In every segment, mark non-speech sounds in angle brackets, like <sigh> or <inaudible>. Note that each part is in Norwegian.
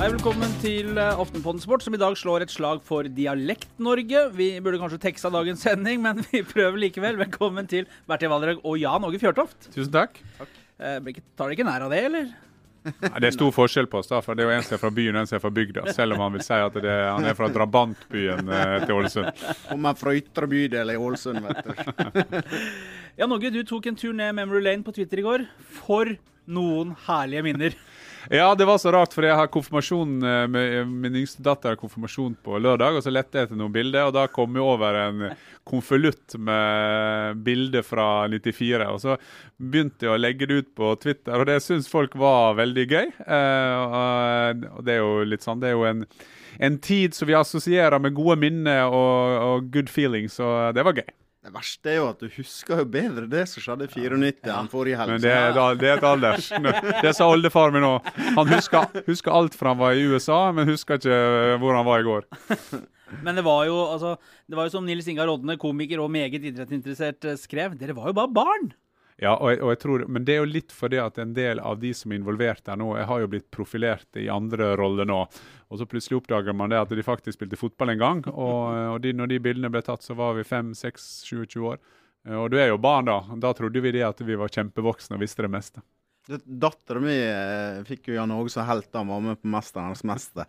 Hei, velkommen til eh, Aftenpodden Sport, som i dag slår et slag for Dialekt-Norge. Vi burde kanskje teksta dagens <laughs> sending, men vi prøver likevel. Velkommen til Bertil Valderhaug og Jan Åge Fjørtoft. Tusen takk. Eh, blir ikke- tar dere ikke nær av det, eller? Nei, det er stor forskjell på oss, da, for det er jo en som er fra byen og en som er fra bygda. Selv om han vil si at det, han er fra drabantbyen eh, til Ålesund. Kommer fra ytre bydel i Ålesund, vet du. <laughs> Jan Åge, du tok en tur ned Memory Lane på Twitter i går. For noen herlige minner. Ja, det var så rart, for jeg har konfirmasjon eh, med min yngste datter har konfirmasjon på lørdag, og så lette jeg etter noen bilder, og da kom jeg over en konvolutt med bilder fra 94. Og så begynte jeg å legge det ut på Twitter, og det syns folk var veldig gøy. Eh, og det er jo litt sånn, det er jo en, en tid som vi assosierer med gode minner og, og good feelings, og det var gøy. Det verste er jo at du husker jo bedre det som skjedde i 94 enn forrige helg. Men det er, det er et alders. <laughs> Det sa oldefar min òg. Han husker, husker alt fra han var i USA, men husker ikke hvor han var i går. <laughs> Men det var jo, altså, det var jo som Nils Ingar Rodne, komiker og meget idrettsinteressert, eh, skrev. Dere var jo bare barn. Ja, og jeg, og jeg tror, Men det er jo litt fordi at en del av de som er involvert der nå, jeg har jo blitt profilert i andre roller nå. Og så plutselig oppdager man det at de faktisk spilte fotball en gang. Og, og de, når de bildene ble tatt, så var vi 5-6-27 år. Og du er jo barn da. Da trodde vi det at vi var kjempevoksne og visste det meste. Dattera mi eh, fikk jo Jan Åge som helt da han var med på 'Mesternes mester'.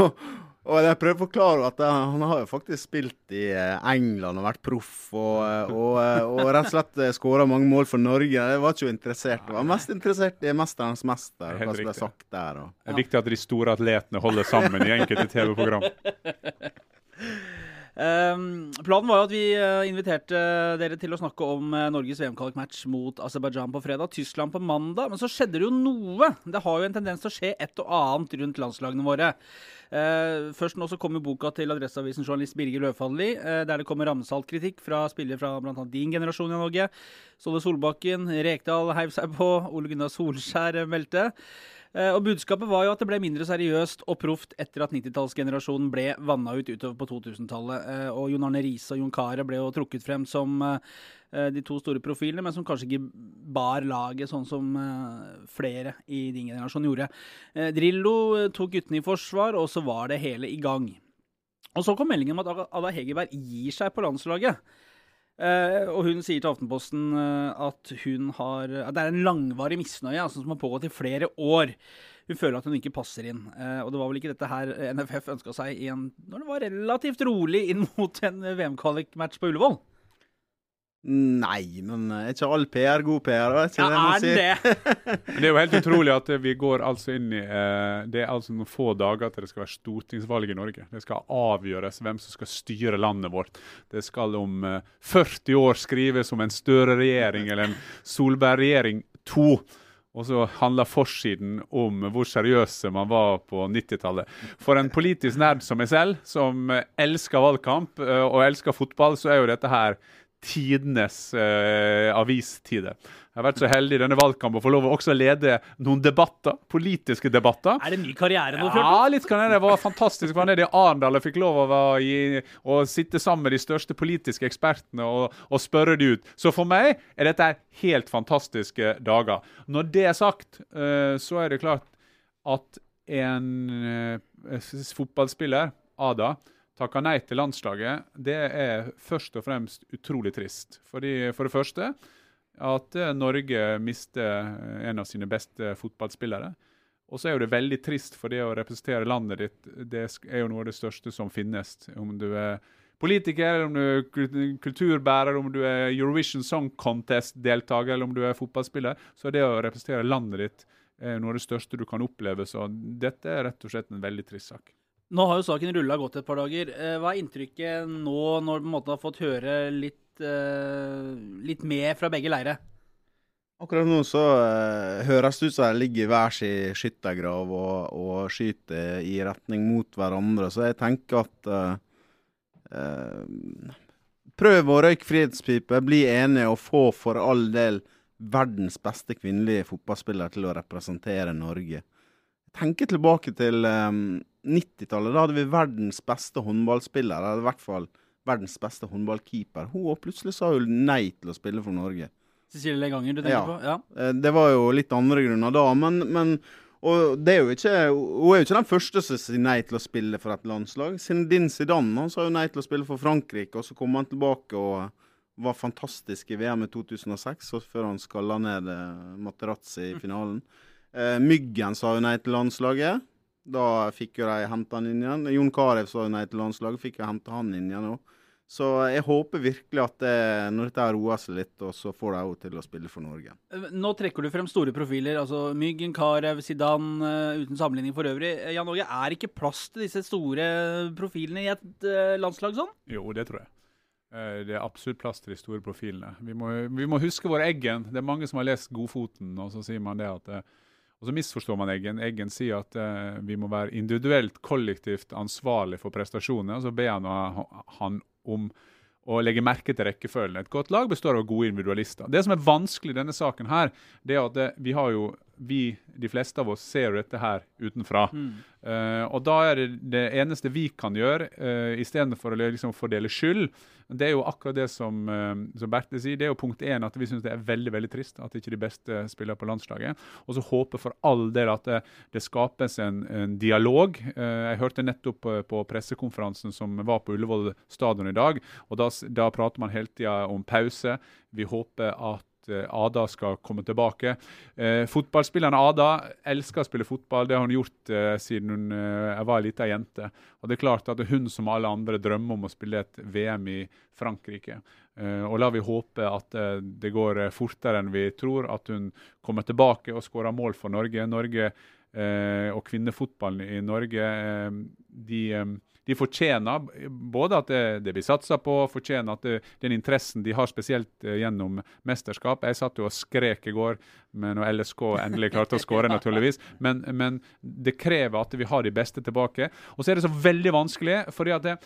<laughs> og, jeg prøver å forklare at han har jo faktisk spilt i eh, England og vært proff. Og, eh, og, eh, og rett og slett skåra mange mål for Norge. Jeg var ikke jo interessert. Jeg var mest interessert i 'Mesternes mester', Helt hva som ble sagt der. Og. Det er viktig at de store atletene holder sammen i enkelte TV-program. <laughs> Ehm, planen var jo at vi eh, inviterte dere til å snakke om eh, Norges VM-kvalikmatch mot Aserbajdsjan på fredag, Tyskland på mandag. Men så skjedde det jo noe. Det har jo en tendens til å skje et og annet rundt landslagene våre. Eh, først nå så kommer boka til Adresseavisen journalist Birger Løfaldli, eh, der det kommer ramsalt-kritikk fra spillere fra bl.a. din generasjon i Norge. Ståle Solbakken, Rekdal heiv seg på, Ole Gunnar Solskjær meldte. Eh, Og Budskapet var jo at det ble mindre seriøst og proft etter at 90-tallsgenerasjonen ble vanna ut utover på 2000-tallet. Eh, Og Jon Arne Riise og Jon Carew ble jo trukket frem som eh, de to store profilene, men som kanskje ikke bar laget sånn som flere i din generasjon gjorde. Drillo tok guttene i forsvar, og så var det hele i gang. Og så kom meldingen om at Ada Hegerberg gir seg på landslaget. Eh, og hun sier til Aftenposten uh, at hun har At det er en langvarig misnøye altså, som har pågått i flere år. Hun føler at hun ikke passer inn. Uh, og det var vel ikke dette her NFF ønska seg en, når det var relativt rolig inn mot en VM-kvalikmatch på Ullevål. Nei, men er ikke all PR god PR? Vet ikke Ja, det <laughs> er det? Det er jo helt utrolig at vi går altså inn i uh, Det er altså noen få dager til det skal være stortingsvalg i Norge. Det skal avgjøres hvem som skal styre landet vårt. Det skal om uh, 40 år skrives om en Støre-regjering eller en Solberg-regjering 2. Og så handler forsiden om hvor seriøse man var på 90-tallet. For en politisk nerd som meg selv, som eh, elsker valgkamp eh, og elsker fotball, så er jo dette her tidenes eh, avistide. Jeg har vært så heldig i denne valgkampen å få lov å også lede noen debatter, politiske debatter. Er det ny karriere nå, Ja, litt kan det. Det var fantastisk. Jeg var nede i Arendal og fikk lov å, i, å sitte sammen med de største politiske ekspertene og, og spørre de ut. Så for meg er dette helt fantastiske dager. Når det er sagt, eh, så er det klart at en eh, fotballspiller, Ada, takker nei til landslaget, det er først og fremst utrolig trist. Fordi, for det første at eh, Norge mister eh, en av sine beste fotballspillere. Og så er jo det veldig trist, for det å representere landet ditt det er jo noe av det største som finnes. Om du er politiker, om du er kulturbærer, om du er Eurovision Song Contest-deltaker, eller om du er fotballspiller, så er det å representere landet ditt noe av det største du kan oppleve. Så dette er rett og slett en veldig trist sak. Nå har jo saken rulla godt et par dager. Eh, Hva er inntrykket nå, når du på en måte har fått høre litt, eh, litt mer fra begge leire? Akkurat nå så uh, høres det ut som de ligger i hver sin skyttergrav og, og skyter i retning mot hverandre. Så jeg tenker at uh, uh, Prøv å røyke frihetspipe, bli enige og få for all del verdens beste kvinnelige fotballspiller til å representere Norge. Tenker tilbake til eh, 90-tallet. Da hadde vi verdens beste håndballspiller, eller i hvert fall verdens beste håndballkeeper. Hun plutselig sa jo nei til å spille for Norge. Cecilie Leganger, du tenker Ja. på? Ja. Eh, Det var jo litt andre grunner da, men, men Og det er jo ikke, Hun er jo ikke den første som sier nei til å spille for et landslag. Din Zidane han sa jo nei til å spille for Frankrike, og så kom han tilbake og var fantastisk i VM i 2006, før han skalla ned eh, Materazzi i finalen. Eh, Myggen sa jo nei til landslaget. Da fikk jo de henta han inn igjen. Jon Carew sa nei til landslaget, fikk jo hente han inn igjen òg. Så jeg håper virkelig at det, når dette roer seg litt, og så får de henne til å spille for Norge. Eh, nå trekker du frem store profiler. altså Myggen, Carew, Zidane, uh, uten sammenligning for øvrig. Eh, Jan Åge, er ikke plass til disse store profilene i et landslag sånn? Jo, det tror jeg. Det er absolutt plass til de store profilene. Vi må, vi må huske vår Eggen. Det er mange som har lest Godfoten, og så sier man det at og så misforstår man Eggen. Eggen sier at vi må være individuelt, kollektivt ansvarlig for prestasjonene. Og så ber han, han om å legge merke til rekkefølgen. Et godt lag består av gode individualister. Det som er vanskelig i denne saken, her, det er at det, vi har jo vi, de fleste av oss ser dette her utenfra. Mm. Uh, og da er det det eneste vi kan gjøre, uh, istedenfor å liksom fordele skyld, det er jo akkurat det som, uh, som Berthe sier. Det er jo punkt én at vi syns det er veldig veldig trist at ikke de beste spiller på landslaget. Og så håper for all del at det, det skapes en, en dialog. Uh, jeg hørte nettopp på, på, pressekonferansen som var på Ullevål stadion i dag, og da, da prater man hele tida om pause. Vi håper at Eh, Ada skal komme tilbake. Eh, fotballspilleren Ada elsker å spille fotball. Det har hun gjort eh, siden hun eh, var ei lita jente. Og det er klart at hun som alle andre drømmer om å spille et VM i Frankrike. Eh, og la vi håpe at eh, det går fortere enn vi tror, at hun kommer tilbake og skårer mål for Norge. Norge og kvinnefotballen i Norge de de fortjener både at det, det blir satsa på, fortjener at det, den interessen de har spesielt uh, gjennom mesterskap. Jeg satt jo og skrek i går men når LSK endelig klarte å skåre, <laughs> naturligvis. Men, men, det krever at vi har de beste tilbake. Og så er det så veldig vanskelig, fordi at det,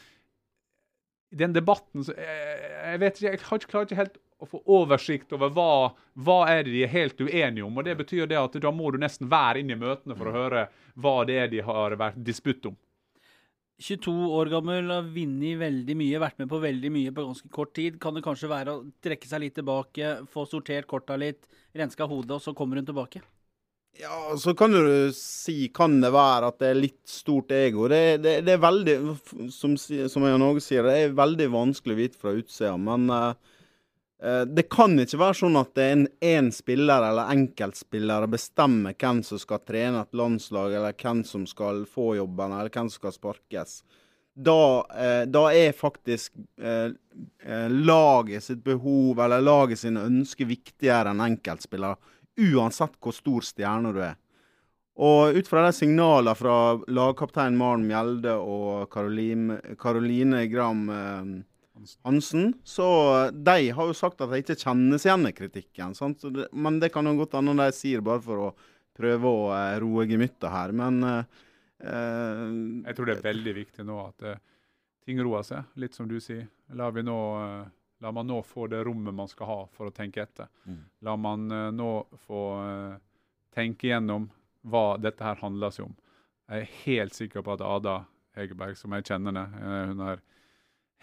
den debatten Jeg vet ikke, jeg har ikke klart ikke helt å få oversikt over hva, hva er det de er helt uenige om. og Det betyr det at da må du nesten være inne i møtene for å høre hva det er de har vært disputt om. 22 år gammel, har vunnet veldig mye, vært med på veldig mye på ganske kort tid. Kan det kanskje være å trekke seg litt tilbake, få sortert korta litt, renska hodet, og så kommer hun tilbake? Ja, så kan du si kan det være at det er litt stort ego. Det, det, det er veldig, som, som og Norge sier, det er veldig vanskelig å vite fra utsida. Men uh, det kan ikke være sånn at det er en én spiller eller enkeltspillere bestemmer hvem som skal trene et landslag, eller hvem som skal få jobben, eller hvem som skal sparkes. Da, eh, da er faktisk eh, eh, laget sitt behov eller laget sine ønsker viktigere enn enkeltspillere. Uansett hvor stor stjerne du er. Og ut fra de signalene fra lagkaptein Maren Mjelde og Karoline Gram eh, Hansen, så de har jo sagt at de ikke kjenner seg igjen i kritikken. Det, men det kan jo godt hende de sier bare for å prøve å eh, roe gemyttet her. Men eh, Jeg tror det er veldig viktig nå at eh, ting roer seg, litt som du sier. La, nå, la, man nå få det rommet man skal ha for å tenke etter. Mm. La man nå få tenke gjennom hva dette her handler seg om. Jeg er helt sikker på at Ada Hegerberg, som jeg kjenner henne, hun har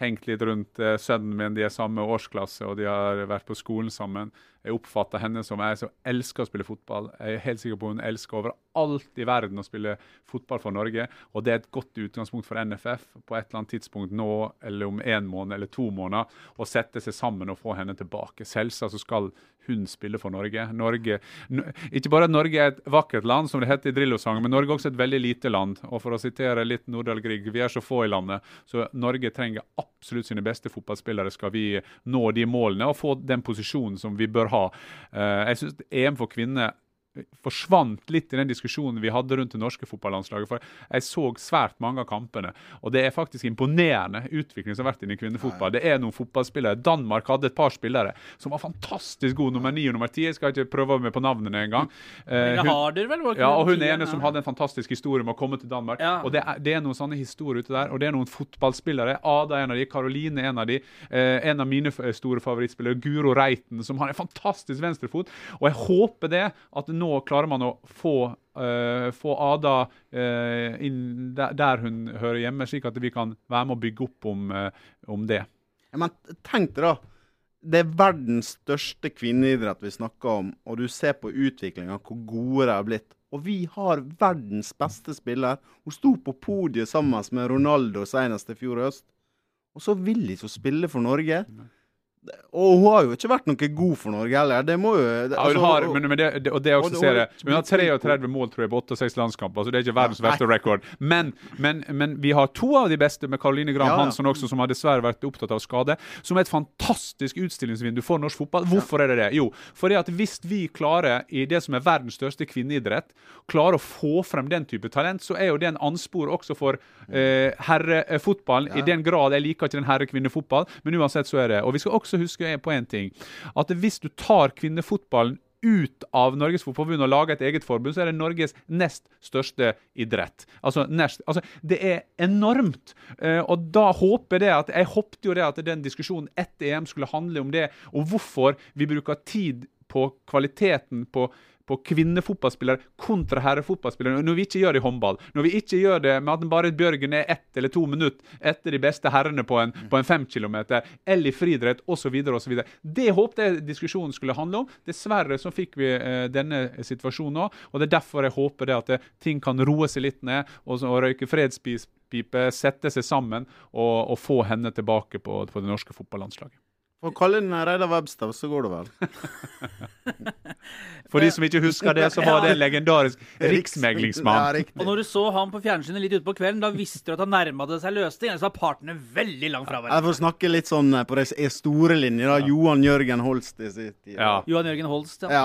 hengt litt rundt eh, sønnen min. De er samme årsklasse, og de har vært på skolen sammen. Jeg oppfatter henne som jeg som elsker å spille fotball. Jeg er helt sikker på hun elsker overalt i verden å spille fotball for Norge. Og det er et godt utgangspunkt for NFF på et eller annet tidspunkt nå eller om en måned eller to måneder å sette seg sammen og få henne tilbake. Selvsagt så skal hun spille for Norge. Norge ikke bare at Norge er et vakkert land, som det heter i Drillo-sangen, men Norge er også et veldig lite land. Og for å sitere litt Nordahl Grieg, vi er så få i landet, så Norge trenger absolutt sine beste fotballspillere skal vi nå de målene og få den posisjonen som vi bør ha. Eh, jeg synes EM for kvinner forsvant litt i den diskusjonen vi hadde rundt det norske fotballandslaget. For jeg så svært mange av kampene, og det er faktisk imponerende utvikling som har vært innen kvinnefotball. Det er noen fotballspillere. Danmark hadde et par spillere som var fantastisk gode, nummer ni og nummer ti. Jeg skal ikke prøve meg på navnene engang. Uh, ja, og hun ene som hadde en fantastisk historie med å komme til Danmark. Ja. Og det er, det er, noen sånne historier ute der, og det er noen fotballspillere. Ada er en av de, Karoline en av de. Uh, en av mine store favorittspillere, Guro Reiten, som har en fantastisk venstrefot. Og jeg håper det at nå nå klarer man å få, uh, få Ada uh, inn der, der, hun hører hjemme, slik at vi kan være med å bygge opp om, uh, om det. Ja, men tenk deg da. Det er verdens største kvinneidrett vi snakker om, og du ser på utviklinga, hvor gode de har blitt. Og vi har verdens beste spiller. Hun sto på podiet sammen med Ronaldo senest i fjor høst. Og så vil ikke hun spille for Norge. Og hun har jo ikke vært noe god for Norge heller. Det må jo det, Ja, altså, har, men, men det, det, og det også og det- ser jeg, Hun har 33 mål tror jeg, på 68 landskamper. altså Det er ikke verdens Ja, verste rekord. Men, men, men vi har to av de beste, med Caroline Graham Ja, ja. Hansson også, som har dessverre vært opptatt av skade. Som er et fantastisk utstillingsvindu for norsk fotball. Hvorfor er det det? Jo, fordi at hvis vi klarer, i det som er verdens største kvinneidrett, klarer å få frem den type talent, så er jo det en anspor også for eh, herrefotballen. I den grad jeg liker ikke den herre-kvinnefotball, men uansett så er det. Og vi skal også huske på en ting. At hvis du tar kvinnefotballen ut av Norges Fotballforbund og lager et eget forbund, så er det Norges nest største idrett. Altså, nest, altså Det er enormt. Eh, og da håper jeg det at Jeg håpte jo det at den diskusjonen etter EM skulle handle om det, og hvorfor vi bruker tid på kvaliteten på på kvinnefotballspillere kontra herrefotballspillere. Når vi ikke gjør det i håndball, når vi ikke gjør det med at bare Bjørgen er ett eller to minutter etter de beste herrene på en, på en fem kilometer, eller i friidrett osv. osv. Det håpte jeg diskusjonen skulle handle om. Dessverre så fikk vi eh, denne situasjonen nå, og det er derfor jeg håper det at det, ting kan roe seg litt ned, og, og røyke fredspipe, sette seg sammen og, og få henne tilbake på, på det norske fotballandslaget. Å kalle inn Reidar Webster, så går det vel. <laughs> For de som ikke husker det, så var det en legendarisk <laughs> riksmeglingsmann. Ja, Og når du så ham på fjernsynet litt utpå kvelden, da visste du at han nærma seg løsning. Ellers var partene veldig langt fra hverandre. Jeg får snakke litt sånn eh, på de store linjer. da. Johan Jørgen Holst i sin tid. Ja. Johan Jørgen Holst, ja.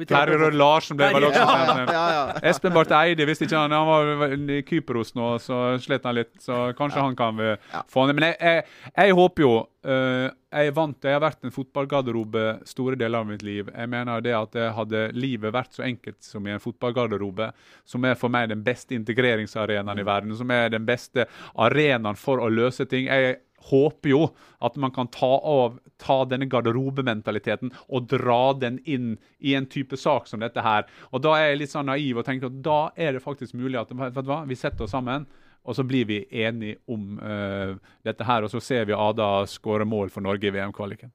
Ja. Rød Larsen ble vel også ja. ja, ja. Espen Barth Eide visste ikke han Han var i Kypros nå, så slet han litt. Så kanskje han kan vi få han Men jeg, jeg, jeg håper jo eh, Jeg er vant Jeg har vært en fotballgarderobe store deler av mitt liv. Jeg mener det at jeg hadde livet vært så enkelt som i en fotballgarderobe, som er for meg den beste integreringsarenaen i verden, som er den beste arenaen for å løse ting. Jeg håper jo at man kan ta av ta denne garderobementaliteten og dra den inn i en type sak som dette her. Og Da er jeg litt sånn naiv og tenker at da er det faktisk mulig at hva, vi setter oss sammen. Og så blir vi enige om uh, dette her, og så ser vi Ada skåre mål for Norge i VM-kvaliken.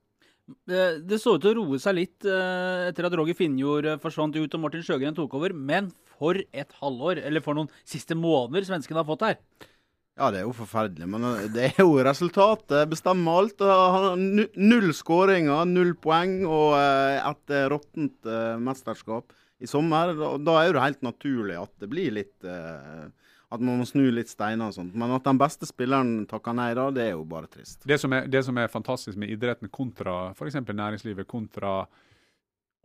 Det, det så ut til å roe seg litt uh, etter at Roger Finnjord eh, forsvant ut og Martin Sjøgren tok over, men for et halvår, eller for noen siste måneder svenskene har fått her. Ja, det er jo forferdelig, men det er jo resultatet bestemmer alt. Null skåringer, null poeng og et råttent mesterskap i sommer. Da, er det helt naturlig at det blir litt At man må snu litt steiner og sånt. Men at den beste spilleren takker nei da, det er jo bare trist. Det som er, det som er fantastisk med idretten kontra f.eks. næringslivet, kontra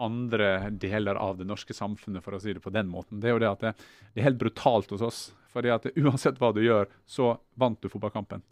andre deler av det norske samfunnet, for å si det på den måten, det er jo det at det, det er helt brutalt hos oss. Fordi at uansett hva du gjør, så vant du fotballkampen.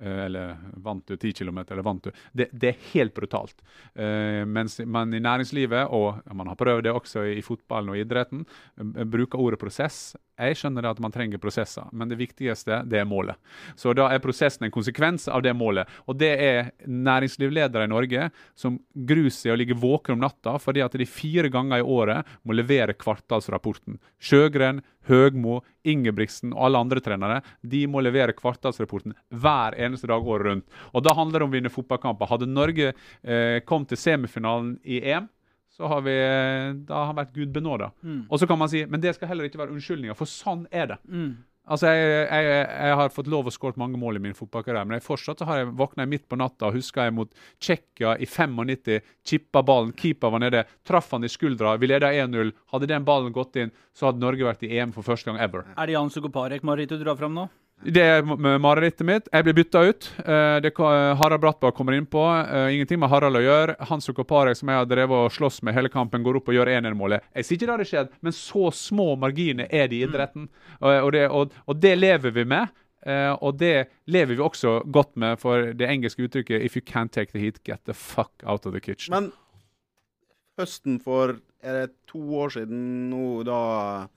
Eh, eller vant du 10 km, eller vant du Det, det er helt brutalt. Uh, mens man i næringslivet, og man har prøvd det også i, fotballen og idretten, eh, bruker ordet prosess. Jeg skjønner at man trenger prosesser, men det viktigste det er målet. Så da er prosessen en konsekvens av det målet. Og det er næringslivsledere i Norge som gruer seg og ligger våkne om natta fordi at de fire ganger i året må levere kvartalsrapporten. Sjøgren, Høgmo, Ingebrigtsen og alle andre trenere de må levere kvartalsrapporten hver eneste dag året rundt. Og Da handler det om å vinne fotballkamper. Hadde Norge eh, kommet til semifinalen i EM, så har vi eh, da har han vært Gud benåda. Mm. Og så kan man si men det skal heller ikke være unnskyldninger, for sånn er det. Mm. Altså, jeg, jeg, jeg har fått lov å skåre mange mål i min fotballkarriere, men jeg fortsatt har jeg våkna midt på natta og husker jeg mot Tsjekkia i 95. Chippa ballen, keeper var nede, traff han i skuldra, vi leda 1-0. Hadde den ballen gått inn, så hadde Norge vært i EM for første gang ever. Er det Jan Sukoparek Marit, du drar fram nå? Det er marerittet mitt. Jeg blir bytta ut. Eh, det, ko- Harald Brattbakk kommer innpå. Uh, ingenting med Harald å gjøre. Hans Sukoparek, som jeg har drevet og slåss med hele kampen, går opp og gjør 1-1-målet. Jeg sier ikke det hadde skjedd, men så små marginer er det i idretten. Og, og, det, og, og det lever vi med. Eh, og det lever vi også godt med for det engelske uttrykket 'if you can't take the heat, get the fuck out of the kitchen'. Men høsten for er det to år siden nå, da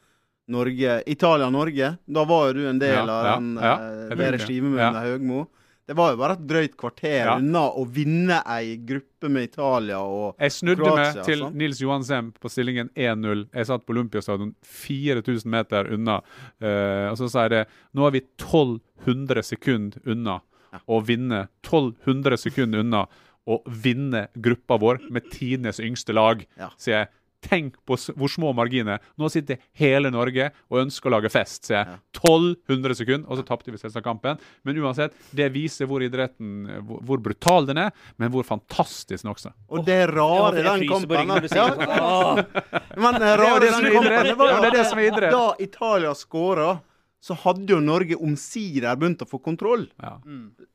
Norge Italia-Norge. Da var jo du en del Ja, av ja, den, ja, helt det riktig. Ja. Høgmo. Det var jo bare et drøyt kvarter Ja. unna å vinne ei gruppe med Italia og Kroatia. Jeg snudde Kroatia, meg til sant? Nils Johan Semp på stillingen 1-0. Jeg satt på Olympiastadion 4000 meter unna. Uh, og så sa jeg det. Nå er vi 1200 sekunder unna å vinne. 1200 sekunder unna å vinne gruppa vår med tidenes yngste lag. Ja. Sier jeg. Tenk på hvor små marginer. Nå sitter hele Norge og ønsker å lage fest, sier jeg. 1200 sekunder, og så tapte vi selvsagt kampen. Men uansett, det viser hvor idretten hvor, hvor brutal den er, men hvor fantastisk den også. Og det rare i den fryser på ryggen kampen. Åh. Men er rare den er kampen Ja, det er det som er idrett. Da Italia skåra, så hadde jo Norge omsider begynt å få kontroll. Ja.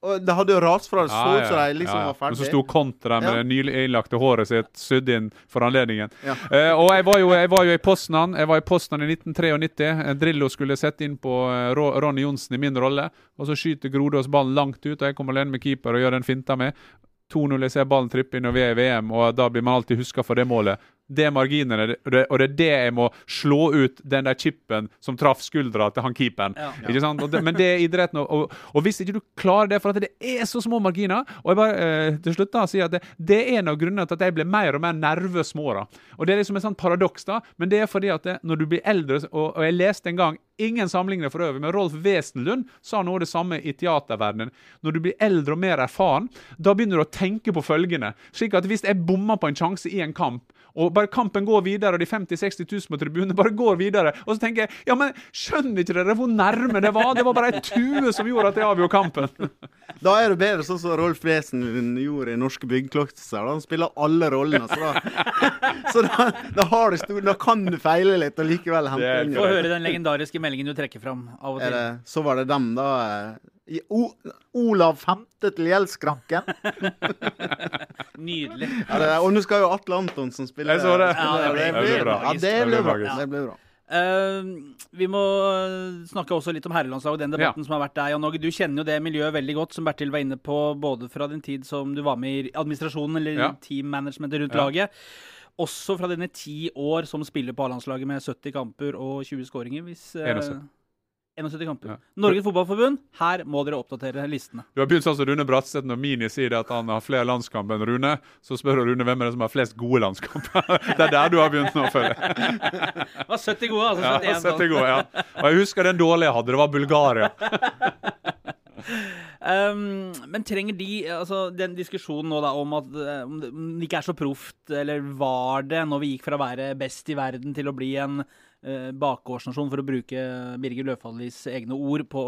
Og det hadde jo rast fra det så ut som de liksom ja, ja. var Men så ferdig. sto Kontra med Ja. det nylig innlagte håret sitt sydd inn for anledningen. Ja. Eh, og jeg var, jo, jeg var jo i Poznan Jeg var i Poznan i 1993. Eh, Drillo skulle sette inn på eh, Ro- Ronny Johnsen i min rolle. Og så skyter Grodås ballen langt ut, og jeg kommer alene med keeper og gjør den finta med. 2-0, jeg ser ballen trippe inn og vi er i VM, og da blir man alltid huska for det målet. Det er marginene, og det, er det jeg må slå ut den der chipen som traff skuldra til han keeperen. Ja. Ikke sant? Det, men det er idretten, og, og hvis ikke du klarer det, for at det er så små marginer Og jeg bare eh, til slutt da sier at det, det er en av grunnene til at jeg blir mer og mer nervøs med åra. Og det er liksom et sånt paradoks, da, men det er fordi at det, når du blir eldre Og, og jeg leste en gang Ingen sammenligner for øvrig, men Rolf Wesenlund sa noe av det samme i teaterverdenen. Når du blir eldre og mer erfaren, da begynner du å tenke på følgende. Slik at hvis jeg bommer på en sjanse i en kamp, og bare kampen går videre, og de 50 000-60 000 på tribunen bare går videre, og så tenker jeg ja, men skjønner ikke dere hvor nærme det var? Det var bare ei tue som gjorde at jeg avgjorde kampen. <laughs> Da er det bedre sånn som Rolf Wesen gjorde i Norske Byggeklokser. Han spiller alle rollene, så da, <laughs> så da, da, har du stor, da kan du feile litt og likevel hente inn. Få høre den legendariske meldingen du trekker fram av og til. det, så var det dem, da. I o, Olav femte til gjeldskranken. <laughs> Nydelig. Ja, det, og nå skal jo Atle Antonsen spille. Jeg så det. Ja, det blir- blir bra. Ja, det blir bra. magisk. Det blir bra. Eh, vi må eh, snakke også litt om herrelandslaget og den debatten som har vært der. Jan Åge, du kjenner jo det miljøet veldig godt, som Bertil var inne på, både fra din tid som du var med i administrasjonen eller Ja. teammanagementet rundt Ja. laget. Også fra dine ti år som spiller på A-landslaget med 70 kamper og 20 skåringer. Hvis, eh, 71. 71 kamper. Ja. Norges Fotballforbund, her må dere oppdatere listene. Du har begynt sånn som Rune Bratseth når Mini sier at han har flere landskamper enn Rune. Så spør Rune hvem er det som har flest gode landskamper. <laughs> det er der du har begynt nå, føler jeg. Det var 70 gode, altså. Ja, 71 Ja, 70 gode, ja. Og jeg husker den dårlige jeg hadde. Det var Bulgaria. <laughs> Um, men trenger de altså Den diskusjonen nå da om at eh, om det ikke er så proft, eller var det når vi gikk fra å være best i verden til å bli en bakgårdsnasjon, for å bruke Birger Løfaldis egne ord på,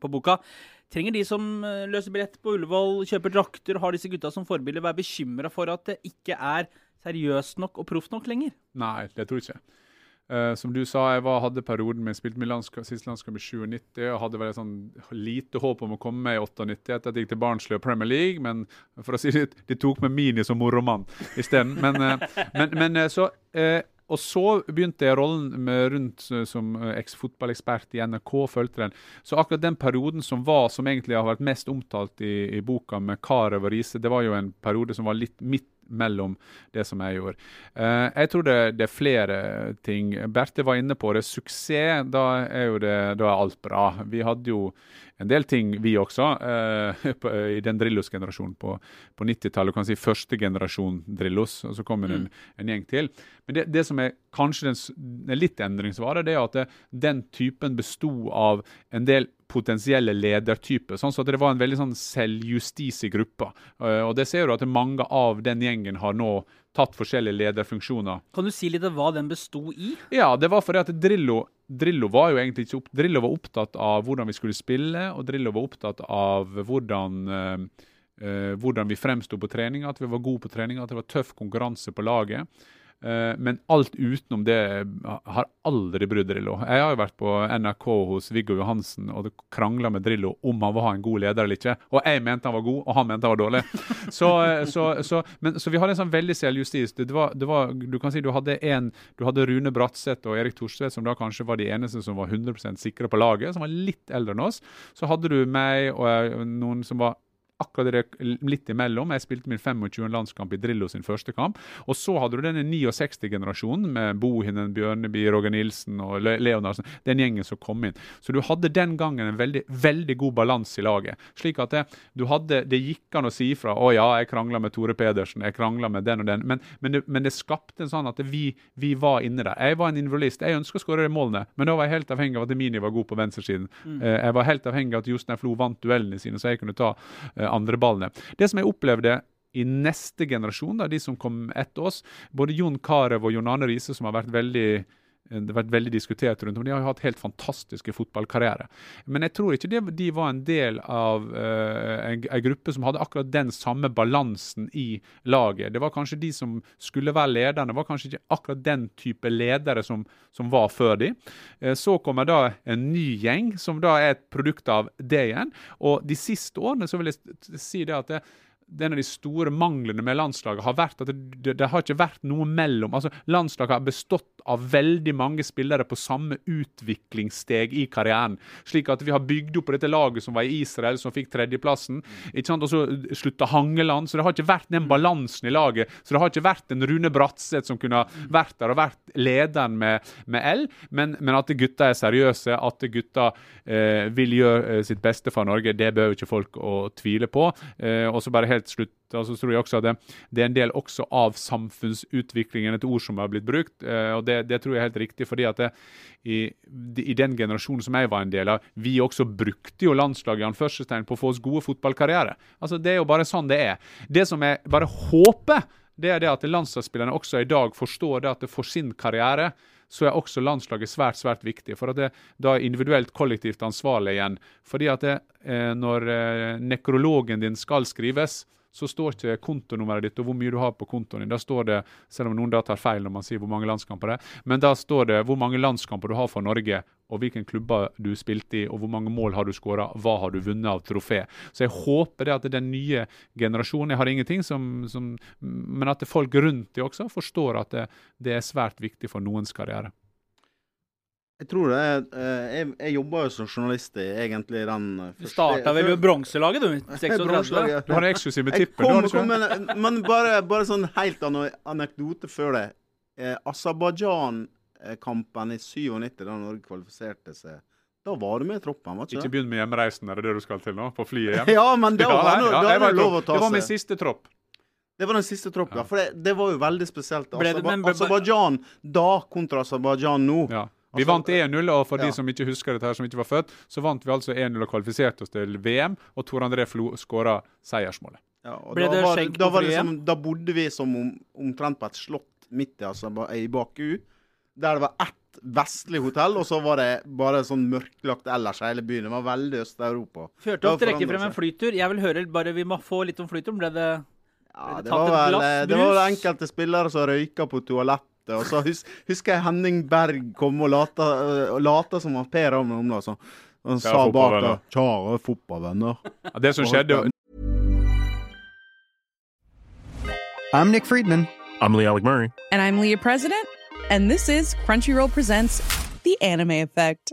på boka. Trenger de som eh, løser billett på Ullevål, kjøper drakter, har disse gutta som forbilde, være bekymra for at det ikke er seriøst nok og proft nok lenger? Nei, det tror jeg ikke. Uh, som du sa, jeg var, hadde perioden min spilt med landska, siste landskamp i 97 og hadde veldig sånn lite håp om å komme med i 98 etter at jeg gikk til Barnsley og Premier League, men for å si det, de tok med Mini som moromann isteden. Men, uh, men, men eh, så eh, og så begynte jeg rollen rundt eh, som eh, eks-fotballekspert i NRK. fulgte den. Så akkurat den perioden som var, som egentlig har vært mest omtalt i, i boka med Karev og Riise, det var jo en periode som var litt midt mellom det som jeg gjorde. Eh, jeg tror det, det er flere ting. Berthe var inne på det. Suksess, da er jo det, da er alt bra. Vi hadde jo en del ting, vi også, eh, <laughs> på, i den Drillos-generasjonen på, på 90-tallet. kan si første generasjon Drillos, og så kommer det en, en gjeng til. Men det, det som er kanskje den, litt endringsvare, det er at den typen besto av en del potensielle ledertyper. Sånn så at det var en veldig sånn selvjustis i gruppa. Eh, og det ser du at mange av den gjengen har nå tatt forskjellige lederfunksjoner. Kan du si litt om hva den besto i? Ja, det var fordi at Drillo Drillo var jo egentlig ikke opp, Drillo var opptatt av hvordan vi skulle spille, og Drillo var opptatt av hvordan eh, hvordan vi fremsto på trening, at vi var gode på trening, at det var tøff konkurranse på laget. Eh, men alt utenom det har aldri brydd Drillo. Jeg har jo vært på NRK hos Viggo Johansen og krangla med Drillo om han var en god leder eller ikke. Og jeg mente han var god, og han mente han var dårlig. <laughs> Så, eh, så, så, men, så vi hadde en sånn veldig selvjustis. Det var, det var, du kan si du hadde, en, du hadde Rune Bratseth og Erik Thorstvedt, som da kanskje var de eneste som var 100% sikre på laget, som var litt eldre enn oss. Så hadde du meg og noen som var akkurat det litt imellom. Jeg spilte min 25. landskamp i Drillo sin første kamp. Og så hadde du denne 69-generasjonen med Bohinen, Bjørneby, Roger Nilsen og Le- Leonardsen. Den gjengen som kom inn. Så du hadde den gangen en veldig, veldig god balanse i laget. Slik at det, du hadde, det gikk an å si fra å ja, jeg krangla med Tore Pedersen, jeg krangla med den og den. Men, men, det, men det skapte en sånn at vi, vi var inne der. Jeg var en involist. Jeg ønska å skåre de målene, men da var jeg helt avhengig av at Mini var god på venstresiden. Mm. Jeg var helt avhengig av at Jostein Flo vant duellene sine, så jeg kunne ta eh, andre ballene. Det som jeg opplevde i neste generasjon, da, de som kom etter oss. Både Jon Carew og Jon Arne Riise, som har vært veldig det har vært veldig diskutert rundt om. De har jo hatt helt fantastiske fotballkarrierer. Men jeg tror ikke de, var en del av uh, en, gruppe som hadde akkurat den samme balansen i laget. Det var kanskje de som skulle være lederne, det var kanskje ikke akkurat den type ledere som, som var før de. Uh, så kommer da en ny gjeng, som da er et produkt av det igjen. Og de siste årene så vil jeg si det at det, en av de store manglene med landslaget har vært at det, det, det, har ikke vært noe mellom. Altså, Landslaget har bestått av veldig mange spillere på samme utviklingssteg i karrieren. Slik at vi har bygd opp dette laget som var i Israel, som fikk tredjeplassen. ikke sant, Og så slutta Hangeland. Så det har ikke vært den balansen i laget. Så det har ikke vært en Rune Bratseth som kunne vært der og vært lederen med, med L, men, men, at gutta er seriøse, at gutta eh, vil gjøre eh, sitt beste for Norge, det behøver ikke folk å tvile på. Eh, og så bare helt til slutt så tror jeg også at det, det, er en del også av samfunnsutviklingen, et ord som har blitt brukt. Eh, og det, det, tror jeg er helt riktig. fordi at det, i, i, den generasjonen som jeg var en del av, vi også brukte jo landslaget i anførselstegn på å få oss gode fotballkarriere. Altså, Det er jo bare sånn det er. Det som jeg bare håper, det er det at landslagsspillerne også i dag forstår det at for sin karriere så er også landslaget svært svært viktig. For at det da er individuelt kollektivt ansvarlig igjen. Fordi at det, eh, når eh, nekrologen din skal skrives, så står ikke kontonummeret ditt og hvor mye du har på kontoen din. Da står det, selv om noen da tar feil når man sier hvor mange landskamper det er, men da står det hvor mange landskamper du har for Norge, og hvilken klubber du spilte i, og hvor mange mål har du skåra, hva har du vunnet av trofé. Så jeg håper det at den nye generasjonen Jeg har ingenting som, som Men at folk rundt dem også forstår at det, det er svært viktig for noens karriere. Jeg tror det. Er, eh, jeg, jeg jobba jo som journalist i egentlig den første Du starta vel med bronselaget, du? 36? <laughs> Du har eksklusive tipper. Men, men bare, bare, sånn helt anekdote før det. Eh, Aserbajdsjan-kampen i 97, da Norge kvalifiserte seg. Da var du med i troppen, var ikke Ikke begynn med hjemreisen, er det det du skal til nå? På flyet hjem? <laughs> ja, men da, var, ja, da, da, lov å ta seg. Det var min siste tropp. Det var den siste troppen, ja. For det, det, var jo veldig spesielt. Aserbajdsjan da kontra Aserbajdsjan nå. Ja. Vi altså, vant 1-0, og for ja. de som ikke husker dette, her, som ikke var født, så vant vi altså 1-0 og kvalifiserte oss til VM, og Tor André Flo skåra seiersmålet. Ja, Ble det skjenk var? Liksom, da bodde vi som om, omtrent på et slott midt i, altså, i Baku, der det var ett vestlig hotell, og så var det bare sånn mørklagt ellers hele byen. Det var veldig Øst-Europa. Førte oss trekke frem en flytur. Jeg vil høre bare, Vi må få litt om flyturen. Ble det ja, det var, vel, det var vel enkelte spillere som røyka på toalett. Og så hus, husker jeg Henning Berg kom og lata, uh, lata som var Per Ravn Omla. Så han sa bak der 'Kjære fotballvenner'. Ja, det som skjedde I'm Nick Friedman. I'm Lee Alec Murray. And I'm Leah President. And this is Crunchyroll Presents The Anime Effect.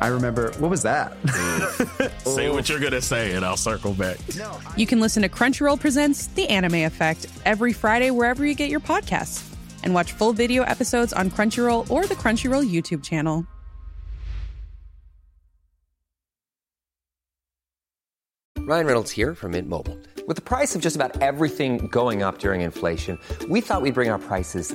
I remember, what was that? <laughs> say what you're going to say, and I'll circle back. You can listen to Crunchyroll Presents The Anime Effect every Friday wherever you get your podcasts, and watch full video episodes on Crunchyroll or the Crunchyroll YouTube channel. Ryan Reynolds here from Mint Mobile. With the price of just about everything going up during inflation, we thought we'd bring our prices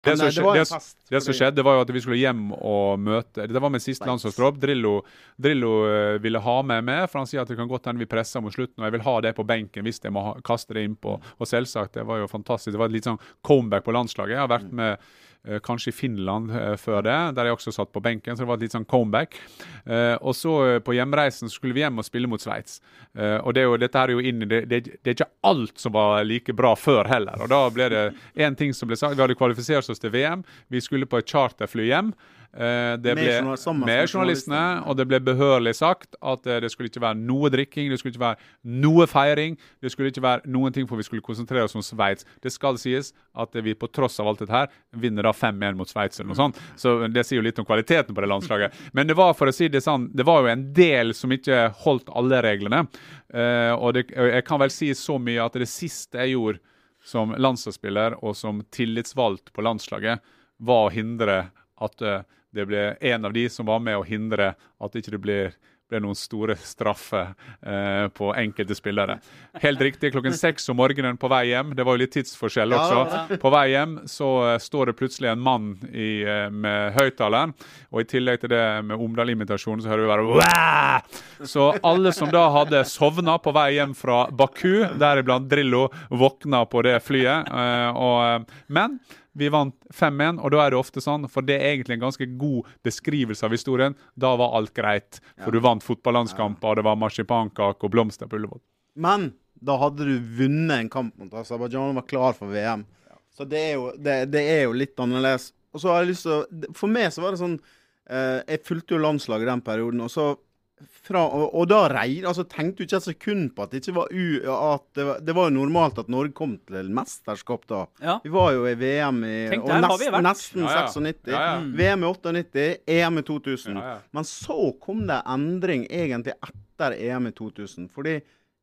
Det som, det, det, det som, skjedde, var jo at vi skulle hjem og møte Det var min siste landslagstropp. Drillo, Drillo uh, ville ha meg med, for han sier at det kan godt hende vi presser mot slutten. Og jeg vil ha det på benken hvis jeg må ha, kaste det innpå. Og selvsagt, det var jo fantastisk. Det var et litt sånn comeback på landslaget. Jeg har vært mm. med Eh, kanskje i Finland eh, før det, der jeg også satt på benken. Så det var et litt sånn comeback. Eh, og så på hjemreisen skulle vi hjem og spille mot Sveits. og det er jo, dette er jo inn det, det, det, er ikke alt som var like bra før heller. Og da ble det én ting som ble sagt. Vi hadde kvalifisert oss til VM. Vi skulle på et charterfly hjem. Eh, det ble, med journalistene, journalistene. og det ble behørig sagt at eh, det skulle ikke være noe drikking, det skulle ikke være noe feiring, det skulle ikke være noen ting for vi skulle konsentrere oss om Sveits. Det skal sies at vi på tross av alt dette her vinner da 5-1 mot Sveits eller noe sånt. Så det sier jo litt om kvaliteten på det landslaget. Men det var for å si det sånn, det var jo en del som ikke holdt alle reglene. Eh, og det, jeg kan vel si så mye at det siste jeg gjorde som landslagsspiller og som tillitsvalgt på landslaget, var å hindre at eh, det ble en av de som var med å hindre at ikke det blir ble noen store straffer eh, på enkelte spillere. Helt riktig, klokken seks om morgenen på vei hjem. Det var jo litt tidsforskjell også. ja. På vei hjem så eh, står det plutselig en mann i, eh, med høyttaleren, og i tillegg til det med Omdal-imitasjonen, så hører vi bare Wah! Så alle som da hadde sovna på vei hjem fra Baku, deriblant Drillo, våkna på det flyet. Eh, og, eh, men vi vant 5-1, og da er det ofte sånn, for det er egentlig en ganske god beskrivelse av historien. Da var alt greit, for du vant fotballandskamper, og det var marsipankake og blomster på Ullevål. Men da hadde du vunnet en kamp mot Aserbajdsjan og var klar for VM. Så det er, jo, det, det er jo litt annerledes. Og så har jeg lyst til å For meg så var det sånn eh, Jeg fulgte jo landslaget den perioden, og så fra, og, og da regn, altså tenkte du ikke et sekund på at det ikke var u... At det, var, det var jo normalt at Norge kom til mesterskap da. Ja. Vi var jo i VM i Tenk, har nesten, Ja, ja. 96. Ja, ja. VM i 98, EM i 2000. Ja, ja. Men så kom det endring egentlig etter EM i 2000. Fordi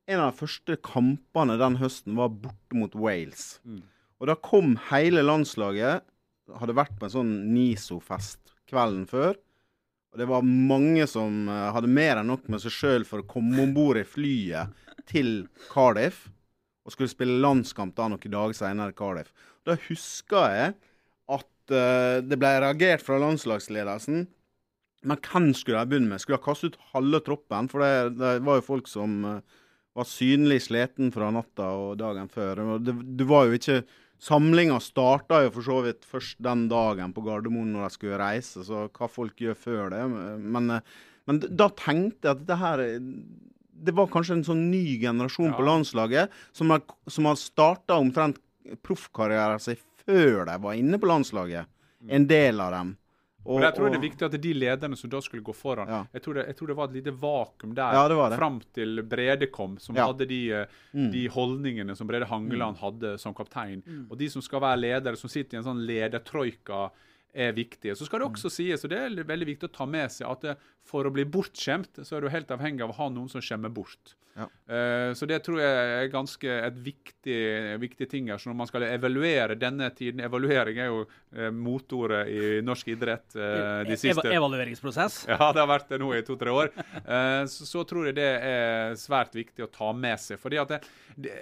en av de første kampene den høsten var borte mot Wales. Mm. Og da kom hele landslaget. Hadde vært på en sånn NISO-fest kvelden før. Og det var mange som eh, hadde mer enn nok med seg sjøl for å komme om bord i flyet til Cardiff. Og skulle spille landskamp da noen dager senere i Cardiff. Da husker jeg at uh, det ble reagert fra landslagsledelsen. Men hvem skulle de begynne med? Skulle de kaste ut halve troppen? For det, det var jo folk som uh, var synlig sliten fra natta og dagen før. Og det, det var jo ikke Samlinga starta jo for så vidt først den dagen på Gardermoen når de skulle reise, så hva folk gjør før det. Men, men da tenkte jeg at det her Det var kanskje en sånn ny generasjon på landslaget som har, som har starta omtrent proffkarrieren sin før de var inne på landslaget. En del av dem. Og, jeg tror det er viktig at de lederne som da skulle gå foran Ja. jeg, tror det, jeg tror det var et lite vakuum der Ja, det det. fram til Brede kom, som Ja. hadde de, eh, Mm. de holdningene som Brede Hangeland hadde som kaptein. Og de som skal være ledere, som sitter i en sånn ledertroika, er viktige. Så skal det også sies, og det er veldig viktig å ta med seg, at for å bli bortskjemt, så er du helt avhengig av å ha noen som skjemmer bort. Ja. Uh, Så det tror jeg er ganske et viktig, viktig ting her. Så når man skal evaluere denne tiden Evaluering er jo uh, motordet i norsk idrett uh, de siste Eva evalueringsprosess. <laughs> ja, det har vært det nå i to-tre år. Eh, så, så tror jeg det er svært viktig å ta med seg. fordi at det, det,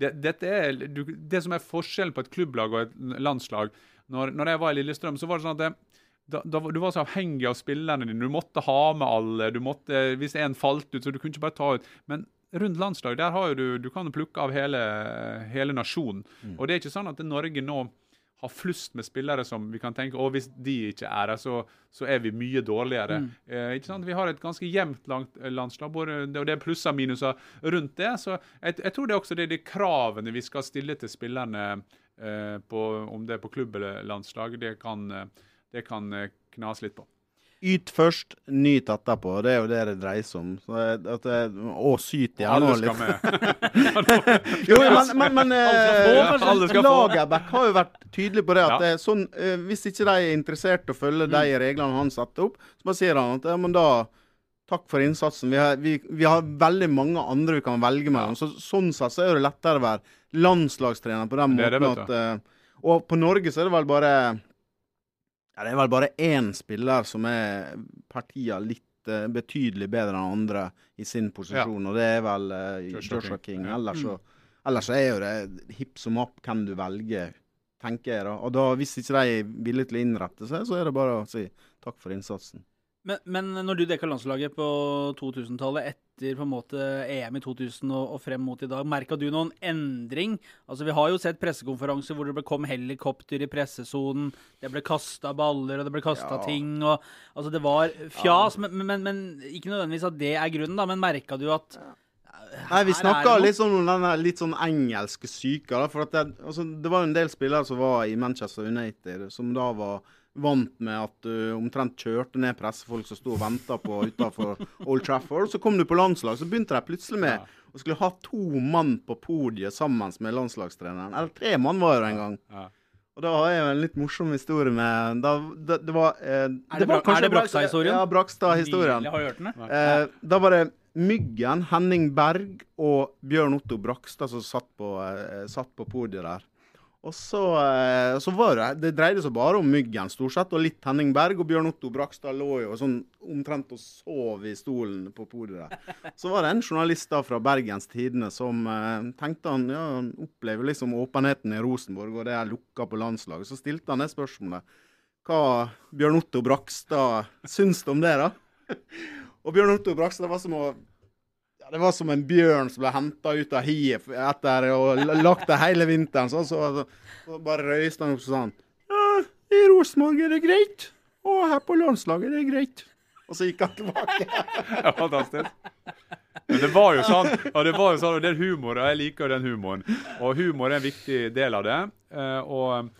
det, dette er, det som er forskjellen på et klubblag og et landslag Når, når jeg var i Lillestrøm, så var det sånn at det, da, da, du var så avhengig av spillerne dine. Du måtte ha med alle. du måtte, Hvis en falt ut, så du kunne ikke bare ta ut. Men rundt landslag, der har jo du, du kan plukke av hele, hele nasjonen. Og det er ikke sånn at Norge nå har flust med spillere som vi kan tenke og hvis de ikke er her, så, så er vi mye dårligere. Eh, ikke sant? Vi har et ganske jevnt eh, landslag, og det er plusser og minuser rundt det. Så jeg, jeg tror det er også det de kravene vi skal stille til spillerne, eh, på, om det er på klubb eller landslag, det kan, eh, det kan eh, knas litt på. Yt først, nyt etterpå. Det er jo det det dreier seg om. Så at det, og syt gjerne. Skal litt-. <laughs> <laughs> Jo, men, men, men eh. Lagerbäck har jo vært tydelig på det. at Ja. det er sånn, eh, Hvis ikke de er interessert i å følge de reglene han setter opp, så bare sier han at ja, men da Takk for innsatsen. Vi har, vi, vi har veldig mange andre vi kan velge mellom. Så, sånn sett så er det lettere å være landslagstrener på den Det er det, måten at eh, Og på Norge så er det vel bare ja, Det er vel bare én spiller som er partia litt uh, betydelig bedre enn andre i sin posisjon, og det er vel uh, Joshua King. King. Ja. Ellers, så, ellers så er jo det hipp som opp hvem du velger, tenker jeg. da. Og da, hvis ikke de er villige til å innrette seg, så er det bare å si takk for innsatsen. Men, men når du dekka landslaget på 2000-tallet, etter på en måte EM i 2000 og, og frem mot i dag, merka du noen endring? Altså Vi har jo sett pressekonferanser hvor det ble kom helikopter i pressesonen, det ble kasta baller og det ble kasta Ja. ting. og Altså Det var fjas, men, men, men ikke nødvendigvis at det er grunnen, da. Men merka du at Nei, Vi snakka litt sånn om den litt sånn engelske syka. da, for at det, altså, det var jo en del spillere som var i Manchester United, som da var vant med at du omtrent kjørte ned pressefolk som sto og venta på utafor Old Trafford. Så kom du på landslag, så begynte de plutselig med å skulle ha to mann på podiet sammen med landslagstreneren. Eller tre mann var det en gang. Og da har jeg jo en litt morsom historie med da, da, Det var eh, Er det, var er det Brakstad-historien? Ja, Brakstad-historien. Har hørt den? Eh, da var det Myggen, Henning Berg og Bjørn Otto Brakstad som satt på, eh, satt på podiet der. Og så, eh, så var det Det dreide seg bare om Myggen, stort sett, og litt Henning Berg. Og Bjørn Otto Brakstad lå jo sånn omtrent og sov i stolen på podiet der. Så var det en journalist da fra Bergens Tidende som eh, tenkte han ja, han opplever liksom åpenheten i Rosenborg, og det er lukka på landslaget. Så stilte han det spørsmålet. Hva Bjørn Otto Brakstad syns om det, da? <laughs> Og Bjørn Otto Brakstad var som å Det var som en bjørn som ble henta ut av hiet etter ha lagt det hele vinteren. Sånn, så, så bare røyste han opp sånn Ja, i Rosenborg er det greit. Og her på landslaget er det greit. Og så gikk han tilbake. <laughs> Ja, fantastisk. Men det var jo sånn, og det var jo sånn, og det er humor, og jeg liker jo den humoren. Og humor er en viktig del av det. eh, Og,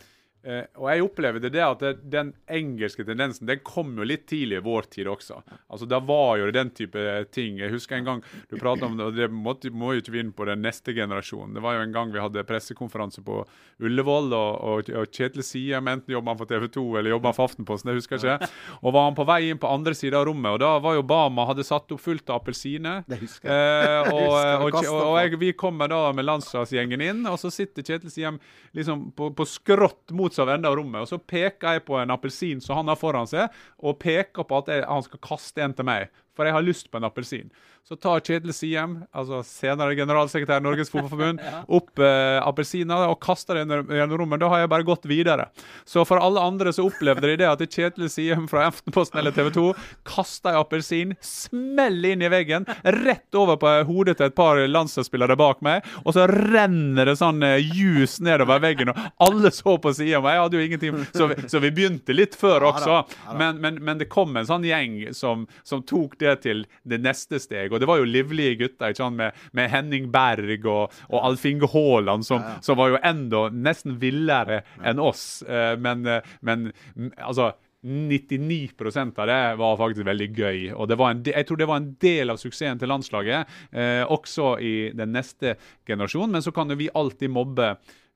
eh, og jeg opplever det, det at det, den engelske tendensen den kom jo litt tidlig i vår tid også. Altså Da var jo det den type ting. Jeg husker en gang du pratet om det, og det måtte, må jo ikke vi inn på den neste generasjonen. Det var jo en gang vi hadde pressekonferanse på Ullevål, og, og, og Kjetil Siem, enten jobba han for TV 2 eller jobba han for Aftenposten, jeg husker ikke. Og var han på vei inn på andre sida av rommet, og da var jo Bama hadde satt opp fullt av appelsiner. Eh, <laughs> jeg. og, og, og, jeg, vi kommer da med landslagsgjengen inn, og så sitter Kjetil Siem liksom på, på skrått motsatt ende av rommet. Og så peker jeg på en appelsin som han har foran seg, og peker på at jeg, han skal kaste en til meg. For jeg har lyst på en appelsin. Så tar Kjetil Siem, altså senere generalsekretær i Norges <laughs> Fotballforbund, opp eh, appelsiner og kaster den gjennom rommet. Da har jeg bare gått videre. Så for alle andre så opplevde de det at Kjetil Siem fra Aftenposten eller TV 2 kaster en appelsin, smeller inn i veggen, rett over på hodet til et par landslagsspillere bak meg, og så renner det sånn eh, juice nedover veggen, og alle så på Siem, meg. Jeg hadde jo ingenting, så vi, så vi begynte litt før også. Men, men, men det kom en sånn gjeng som, som tok det til det neste steg. Og det var jo livlige gutter ikke sant? Med, med Henning Berg og, og Alf Inge Haaland, som, som var jo enda nesten villere enn oss. Eh, Men, eh, men mm, altså 99 av det var faktisk veldig gøy. og det var en, de- Jeg tror det var en del av suksessen til landslaget, eh, også i den neste generasjonen. Men så kan jo vi alltid mobbe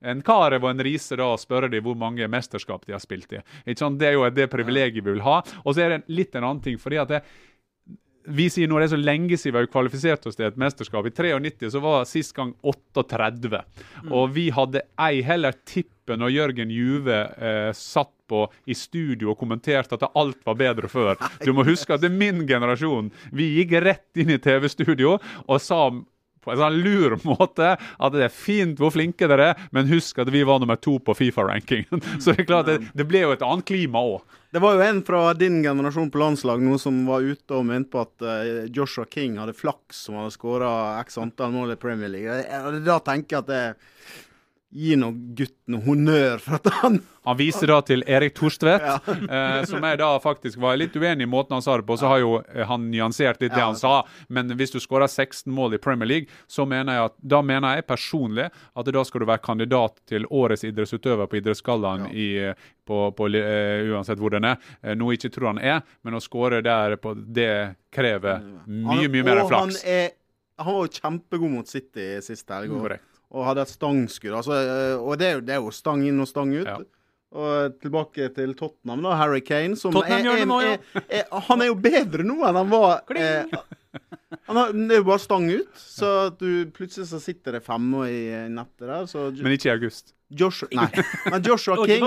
en Karev og en Riise da og spørre dem hvor mange mesterskap de har spilt i. Ikke sant? Det er jo det privilegiet vi vil ha. Og så er det litt en annen ting. fordi at det, vi sier nå det er så lenge siden vi har kvalifisert oss til et mesterskap. I 93 så var sist gang 38. Og vi hadde ei heller tippe når Jørgen Juve eh, satt på i studio og kommenterte at alt var bedre før. Du må huske at det er min generasjon. Vi gikk rett inn i TV-studio og sa på en sånn lur <laughs> måte at det er fint hvor flinke dere er, men husk at vi var nummer to på Fifa-rankingen. <laughs> Så det er klart, det, det ble jo et annet klima òg. Det var jo en fra din generasjon på landslag nå som var ute og mente på at eh, Joshua King hadde flaks som hadde skåra x antall mål i Premier League. Da tenker jeg at det gir nå gutten honnør for at han Han viser da til Erik Torstvedt, eh, som jeg da faktisk var litt uenig i måten han sa det på. Så har jo eh, han nyansert litt det han sa. Men hvis du skårer 16 mål i Premier League, så mener jeg at da mener jeg personlig at da skal du være kandidat til årets idrettsutøver på Idrettsgallaen i, eh, på, på, eh, uansett hvor den er. Eh, noe jeg ikke tror han er, men å skåre der på det krever mye, mye mer Og han, er, han var jo kjempegod mot City sist helg. Korrekt. Og hadde et stangskudd. Altså, eh, og det er, jo, det er jo stang inn og stang ut. Ja. Og tilbake til Tottenham, da. Harry Kane. Som Tottenham er, gjør det nå, ja. er, han er jo bedre nå enn han var. Eh, han har, det er jo bare stang ut. Så du plutselig så sitter det femmer i nettet der. Så Men ikke i august. Joshua, nei, men Joshua <laughs> King.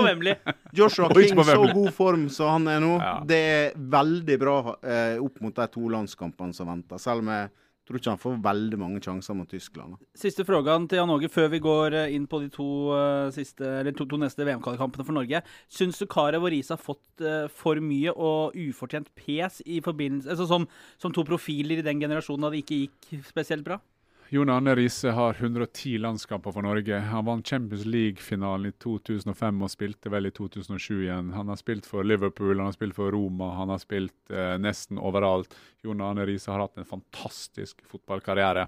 Joshua King, så god form som han er nå, Ja. det er veldig bra eh, opp mot de to landskampene som venter. Selv om jeg tror ikke han får veldig mange sjanser mot Tyskland. Siste frågan til Jan Åge før vi går eh, inn på de to, eh, siste, to, to neste VM-kvalikkampene for Norge. Syns du Carew og Riise har fått eh, for mye og ufortjent pes altså som, som to profiler i den generasjonen da det ikke gikk spesielt bra? Jon Arne Riise har 110 landskamper for Norge. Han vant Champions League-finalen i 2005 og spilte vel i 2007 igjen. Han har spilt for Liverpool, han har spilt for Roma, han har spilt eh, nesten overalt. Jon Arne Riise har hatt en fantastisk fotballkarriere.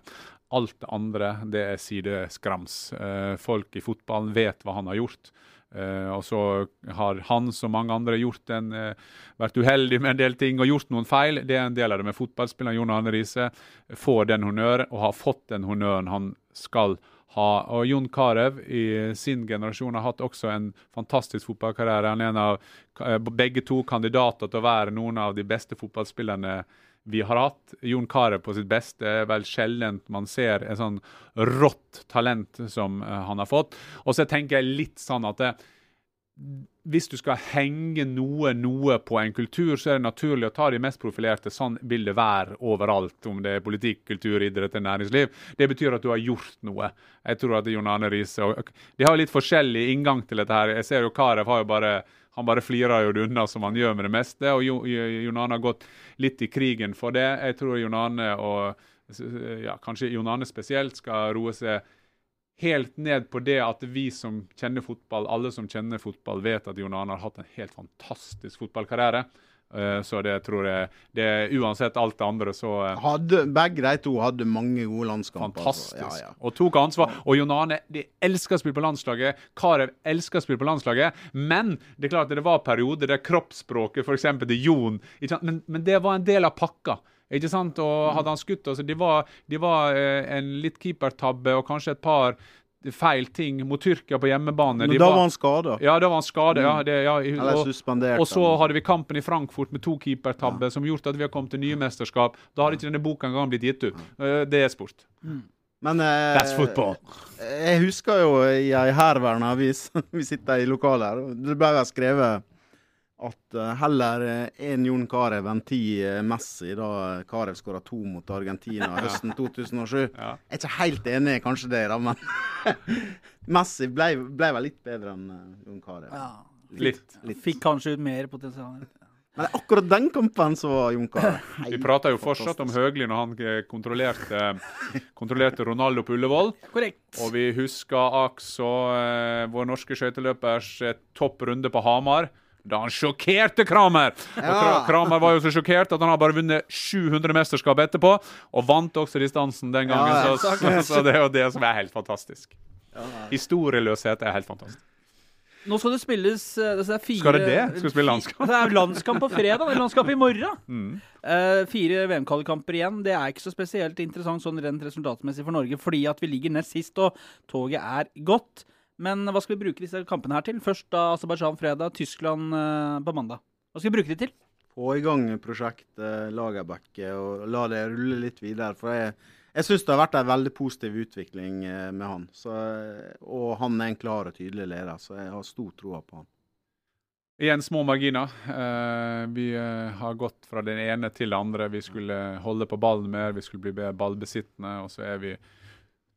Alt det andre det er sideskrams. Eh, folk i fotballen vet hva han har gjort. Eh, og så har han som mange andre gjort en, uh, vært uheldig med en del ting og gjort noen feil. Det er en del av det med fotballspilleren Jon Arne Riise. Får den honnøren, og har fått den honnøren han skal ha. Og Jon Carew i sin generasjon har hatt også en fantastisk fotballkarriere. Han er en av uh, begge to kandidater til å være noen av de beste fotballspillerne vi har hatt. Jon Carew på sitt beste er vel sjeldent man ser en sånn rått talent som eh, han har fått. Og så tenker jeg litt sånn at det, hvis du skal henge noe noe på en kultur, så er det naturlig å ta de mest profilerte. Sånn vil det være overalt, om det er politikk, kultur, idrett eller næringsliv. Det betyr at du har gjort noe. Jeg tror at Jon Arne Riise De har litt forskjellig inngang til dette her. Jeg ser jo Carew har jo bare han bare flirer jo det unna som han gjør med det meste. Og Jon Arne har gått litt i krigen for det. Jeg tror Jon Arne og ja, kanskje Jon Arne spesielt skal roe seg helt ned på det at vi som kjenner fotball, alle som kjenner fotball, vet at Jon Arne har hatt en helt fantastisk fotballkarriere. Uh, så det tror jeg det Uansett alt det andre, så uh, hadde, Begge de to hadde mange gode landskamper. Altså. Fantastisk. Ja, ja. Og tok ansvar. Og Jon Arne de elsker å spille på landslaget. Karev elsker å spille på landslaget. Men det er klart at det var perioder der kroppsspråket f.eks. til Jon men, men det var en del av pakka. Ikke sant? Og hadde han skutt altså, De var, de var eh, en litt keepertabbe og kanskje et par feil ting mot Tyrkia på hjemmebane. Men da var, han skada? Ja, da var han skada. Ja, det, ja, og, og, så hadde vi kampen i Frankfurt med to keepertabber ja. som gjorde at vi har kommet til nye mesterskap. Da hadde ikke denne boka engang blitt gitt ut. Uh, det er sport. Mm. Men eh, That's football. Jeg husker jo i ei herværende avis <laughs> Vi sitter i lokalet her. Det ble skrevet at uh, heller én Jon Carew enn ti uh, Messi da Carew skåra to mot Argentina <laughs> høsten 2007. Ja. Jeg er ikke helt enig kanskje det, da, men <laughs> Messi ble, ble, vel litt bedre enn Jon Carew. Ja. Litt. litt. Fikk kanskje ut mer potensial. Men akkurat den kampen så var Jon Carew <laughs> Vi prater jo fortsatt om Høgli når han kontrollerte, kontrollerte Ronaldo på Ullevål. Korrekt. Og vi husker også vår norske skøyteløpers topp runde på Hamar da han sjokkerte Kramer! Ja. Og Kramer var jo så sjokkert at han har bare vunnet 700 mesterskap etterpå, og vant også distansen den gangen. Ja, så, så, så, det er jo det som er helt fantastisk. Historieløshet er helt fantastisk. Nå skal det spilles det det fire, Skal det det? Skal vi spille landskamp? Det er landskamp på fredag. Det er landskamp i morgen. Mm. Uh, fire VM-kvalikkamper igjen. Det er ikke så spesielt interessant sånn rent resultatmessig for Norge, fordi at vi ligger nest sist og toget er godt. Men hva skal vi bruke disse kampene her til? Først da Aserbajdsjan fredag, Tyskland uh, på mandag. Hva skal vi bruke de til? Få i gang prosjektet Lagerbäcke og la det rulle litt videre. For jeg, jeg syns det har vært en veldig positiv utvikling eh, med han. Så, og han er en klar og tydelig leder, så jeg har stor tro på han. Igjen små marginer. Uh, vi uh, har gått fra den ene til den andre. Vi skulle holde på ballen mer, vi skulle bli ballbesittende. Og så er vi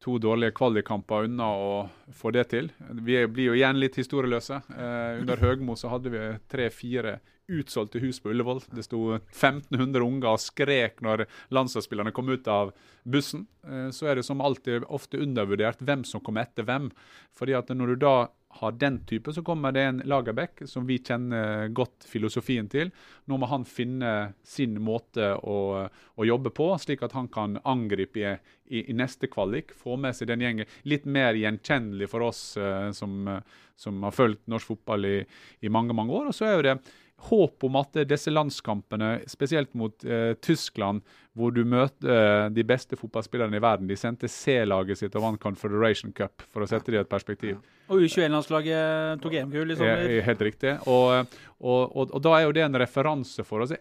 to dårlige kvalikkamper unna å få det til. Vi blir jo igjen litt historieløse. Eh, under Høgmo så hadde vi tre-fire utsolgte hus på Ullevål. Det sto 1500 unger og skrek når landslagsspillerne kom ut av bussen. Eh, så er det som alltid ofte undervurdert hvem som kommer etter hvem. Fordi at når du da har den type, så kommer det en Lagerbäck som vi kjenner godt filosofien til. Nå må han finne sin måte å, å jobbe på, slik at han kan angripe i, i, i, neste kvalik. Få med seg den gjengen. Litt mer gjenkjennelig for oss uh, som, som, har fulgt norsk fotball i, i mange, mange år. Og så er jo det håp om at disse landskampene, spesielt mot eh, Tyskland, hvor du møter eh, de beste fotballspillerne i verden De sendte C-laget sitt og vant Confederation Cup, for å sette det i et perspektiv. Og U21-landslaget tok EM-gull i sommer. Helt riktig. Og, og, og, og, da er jo det en referanse for oss.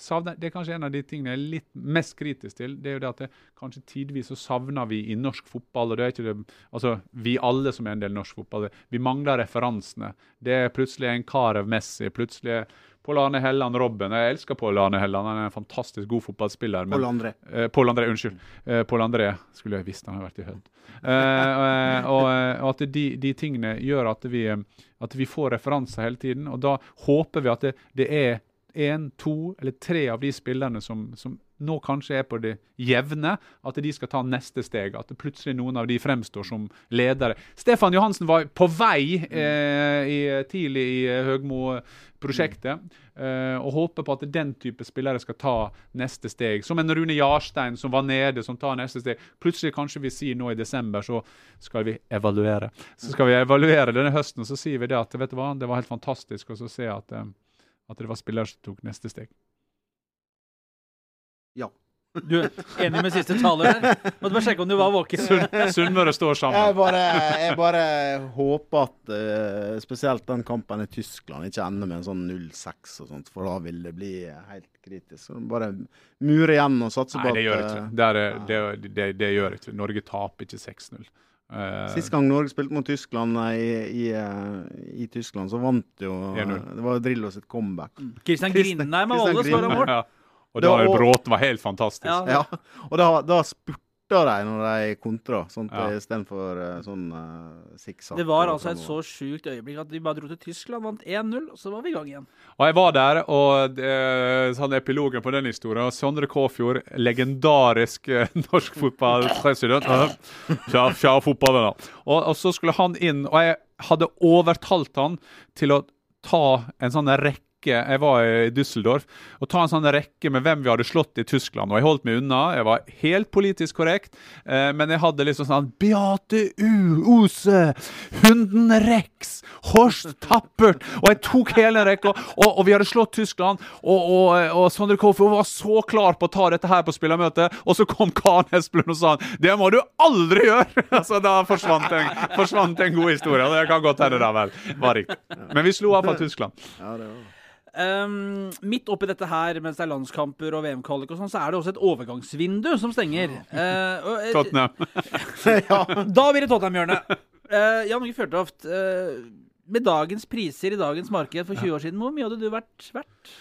Savner, det er kanskje en av de tingene jeg er litt mest kritisk til. det er jo det at det, Kanskje tidvis så savner vi i norsk fotball og det er ikke det, altså Vi alle som er en del norsk fotball, vi mangler referansene. Det er plutselig en Carew Messi, plutselig Pål Arne Helland Robben. Jeg elsker Pål Arne Helland, han er en fantastisk god fotballspiller. Pål André. Eh, Pål André, unnskyld. Eh, Pål André skulle jeg visst han hadde vært i Hødd. Eh, og, og, at de, de, tingene gjør at vi, at vi får referanser hele tiden. Og da håper vi at det, det er én, to eller tre av de spillerne som, som nå kanskje er på det jevne, at de skal ta neste steg. At plutselig noen av de fremstår som ledere. Stefan Johansen var på vei eh, i, tidlig i Høgmo-prosjektet. Eh, og håper på at den type spillere skal ta neste steg. Som en Rune Jarstein som var nede, som tar neste steg. Plutselig kanskje vi sier nå i desember, så skal vi evaluere. Så skal vi evaluere denne høsten, og så sier vi det at vet du hva, det var helt fantastisk å se at, eh, at det var spillere som tok neste steg. Ja. <laughs> Du er enig med siste taler der? Måtte bare sjekke om du var våken. Sunnmøre står Jeg sammen. bare, jeg bare håper at uh, spesielt den kampen i Tyskland ikke ender med en sånn 0-6 og sånt, for da vil det bli helt kritisk. Så bare mure igjen og satse på at det gjør eh, ikke. Det, er, det, det, det gjør det ikke. Norge taper ikke 6-0. Eh, Sist gang Norge spilte mot Tyskland eh, i, i, eh, i Tyskland, så vant jo Det var Drillo sitt comeback. Christian Christian- Grindheim av alle skåra mål. ja. Og da Bråten var helt fantastisk. Ja. Ja, og da, da spurta de når de kontra, sånn Ja. istedenfor uh, sånn uh, sikksakk. Det var altså et så fremover. sjukt øyeblikk at vi bare dro til Tyskland, vant 1-0, og så var vi i gang igjen. Og jeg var der, og eh, sånn epilogen på den historien Sondre Kåfjord, legendarisk eh, <laughs> norsk fotballpresident. <laughs> Ja, ja, fotballvenner. Og, og så skulle han inn, og jeg hadde overtalt han til å ta en sånn rekke Jeg var i Düsseldorf. Og ta en sånn rekke med hvem vi hadde slått i Tyskland. Og jeg holdt meg unna. Jeg var helt politisk korrekt. Eh, men jeg hadde liksom sånn Beate U, Ose, Hunden Rex, Horst Tappert. Og jeg tok hele rekka, og, og vi hadde slått Tyskland. Og, og, og Sondre Koffer var så klar på å ta dette her på spillermøtet, og så kom Karen Esplund og sa han, det må du aldri gjøre! <laughs> altså Da forsvant en, forsvant en god historie. og Det kan godt hende det var riktig. Men vi slo fra Tyskland. Ja, det var. Um, midt oppi dette her, mens det er landskamper og VM-kvalik og sånn, så er det også et overgangsvindu som stenger. Uh, eh, Tottenham. <laughs> Da blir det Tottenham-hjørnet. Uh, Jan Åge Fjørtoft, uh, med dagens priser i dagens marked for 20 år siden, hvor mye hadde du vært verdt?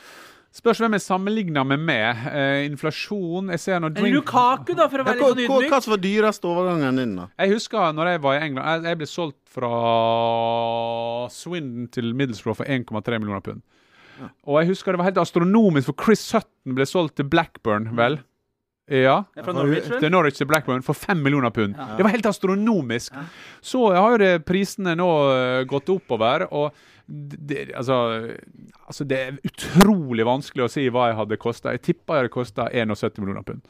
Spørs hvem jeg sammenligner meg med. Eh, inflasjon Jeg ser nå drink... Lukaku, da, for å Ja, være hva, litt sånn hva, ydmyk. hva var dyreste overgangen din, da? Jeg husker når jeg var i England Jeg, jeg ble solgt fra Swindon til Middlesbrough for 1,3 millioner pund. Og jeg husker det var helt astronomisk, for Chris Sutton ble solgt til Blackburn, vel? Ja. Fra Norwich, vel? Til Norwich til Blackburn for fem millioner pund. Det var helt astronomisk. Så har jo det, prisene nå eh, gått oppover. og det, altså, altså det er utrolig vanskelig å si hva jeg hadde kosta. Jeg tippa jeg hadde kosta 71 millioner pund.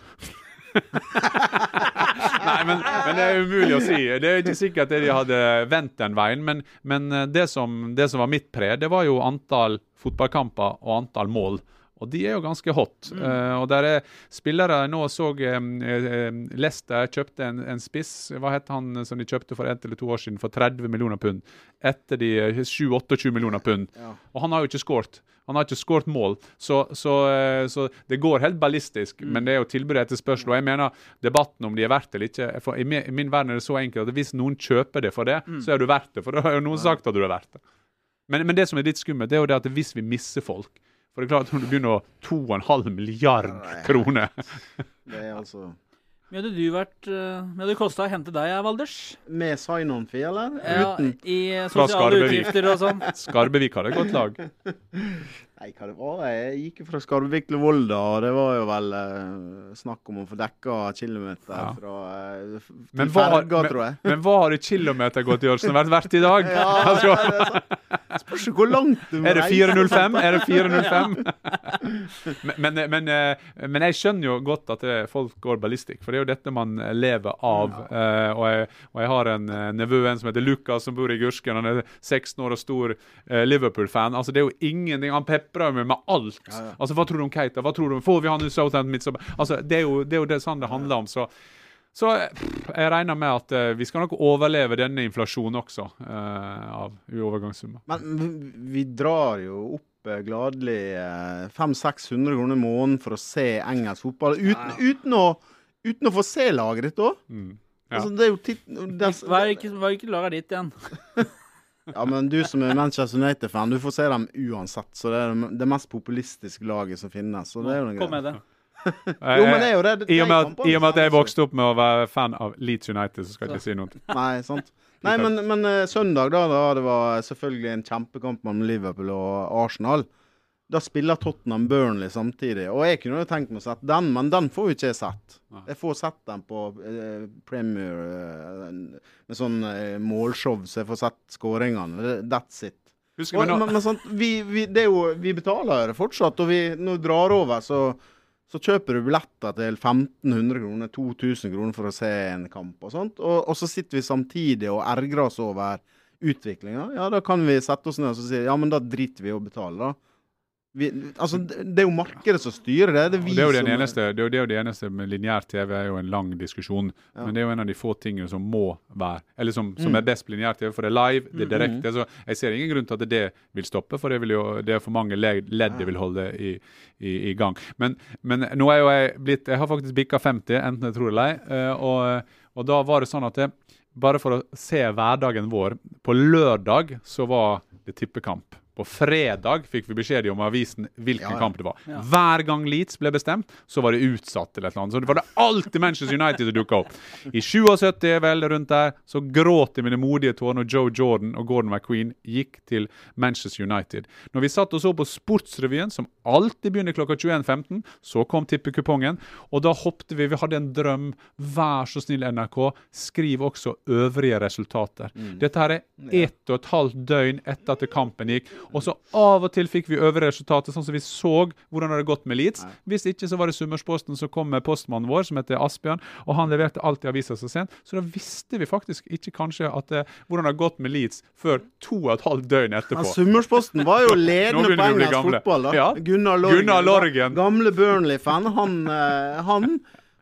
<laughs> Nei, men, men det er umulig å si. Det er ikke sikkert at de hadde vendt den veien. Men, men eh, det, som, det som var mitt pre, det var jo antall fotballkamper og antall mål. Og de er jo ganske hot. Eh, og der er spillere Nå så eh, Leicester kjøpte en, en spiss. Hva het han som de kjøpte for ett eller to år siden for 30 millioner pund? Etter de eh, 7-28 millioner pund. Og han har jo ikke skåret. Han har ikke skåret mål, så, så, eh, så det går helt ballistisk. Men det er jo tilbud og spørsmål. Og jeg mener debatten om de er verdt det eller ikke for I min, verden er det så enkelt at hvis noen kjøper det for det, så er du verdt det. For da har jo noen sagt at du er verdt det. Men, men det som er litt skummelt, det er jo det at hvis vi misser folk For det er klart, når du begynner å 2,5 milliard kroner <laughs> Det er altså mye hadde du vært uh, Hvor mye hadde det kosta å hente deg, Valdres? Med sign-on-fee, eller? Ja, Uten? I sosiale utgifter og sånn. Skarbevik har et godt lag. <laughs> Nei, hva det var? Jeg gikk jo fra Skarbevik til Volda, og det var jo vel eh, snakk om å få dekka kilometer Ja. fra eh, Men hva, har- ferga, tror men, jeg. men hva har kilometergodtgjørelsen vært verdt i dag? <laughs> Ja, altså, det det. Spørs hvor langt du må Er det 405? Er det 405? <laughs> men, men, men, eh, men jeg skjønner jo godt at det, folk går ballistikk, for det er jo dette man lever av. Eh, og, jeg, og jeg har en uh, nevø som heter Lukas, som bor i Gursken. Han er 16 år og stor eh, Liverpool-fan. Altså Det er jo ingenting Han peprer vi med alt. Altså Hva tror du om Keita? Hva tror du om Får vi han ut Southampton midtstopper? Altså Det er jo det, er jo det sånn det handler om. Så så pff, jeg regner med at uh, vi skal nok overleve denne inflasjonen også, uh, av overgangssummer. Men vi- drar jo opp eh, gladelig eh, 500-600 kroner i måneden for å se engelsk fotball, uten, uten, å, uten å få se laget ditt òg. Mm. Ja. Altså, det er jo titt... det, Hva er ikke, ikke laget ditt igjen? <laughs> Ja, men du som er Manchester United-fan, du får se dem uansett. Så det er det- mest populistiske laget som finnes. Så det er jo noe Kom med det. <laughs> Jo, men det er jo det. det I og, med at, I og med at jeg vokste opp med å være fan av Leeds United, så skal jeg ikke si noe. <laughs> Nei, sant. Nei, men, men eh, søndag, da, da det var selvfølgelig en kjempekamp mellom Liverpool og Arsenal. Da spiller Tottenham Burnley samtidig. Og jeg kunne jo tenkt meg å sette den, men den får jo ikke jeg sett. Jeg får sett den på eh, Premier eh, med sånn eh, målshow, så jeg får sett skåringene. That's it. Og, nå- men, men sant, vi, vi, det jo, vi betaler det fortsatt, og vi, når vi drar over, så, så kjøper du billetter til 1500 kroner, 2000 kroner for å se en kamp og sånt. Og, og så sitter vi samtidig og ergrer oss over utviklinga. Ja, da kan vi sette oss ned og si ja, men da driter vi i å betale, da. Vi, altså, det det er jo markedet som styrer det. Det er det er jo det eneste, det er jo, det det eneste med lineær TV er jo en lang diskusjon. Ja. Men det er jo en av de få tingene som må være Eller som, som Mm. er best på lineær TV, for det er live, det er Mm, direkte. Så jeg ser ingen grunn til at det vil stoppe, for det, vil jo, det er for mange ledd det vil holde i, i, i gang. Men, men nå er jo jeg blitt Jeg har faktisk bikka 50, enten jeg tror eller ei. eh, Og, og da var det sånn at det, bare for å se hverdagen vår På lørdag så var det tippekamp. På fredag fikk vi beskjed om avisen hvilken Ja, ja. kamp det var. Ja. Hver gang Leeds ble bestemt, så var det utsatt til et eller annet. Så det var det alltid Manchester United som dukka opp. I 77, vel rundt der, så gråt jeg mine modige tårer når Joe Jordan og Gordon McQueen gikk til Manchester United. Når vi satt og så på Sportsrevyen, som alltid begynner klokka 21.15, så kom tippekupongen, og da hoppet vi. Vi hadde en drøm. Vær så snill, NRK, skriv også øvrige resultater. Dette her er ett og et halvt døgn etter at kampen gikk. Og så av og til fikk vi øvre resultater, sånn som vi så hvordan det hadde gått med Leeds. Hvis ikke så var det Summersposten som kom med postmannen vår, som heter Asbjørn, og han leverte alltid avisa så sent. Så da visste vi faktisk ikke kanskje at, eh, hvordan det hadde gått med Leeds før to og et halvt døgn etterpå. Men Summersposten var jo <laughs> ledende på engelsk fotball. da. Ja. Gunnar Lorgen. Gunnar Lorgen. Gamle Burnley-fan. Han, eh, han,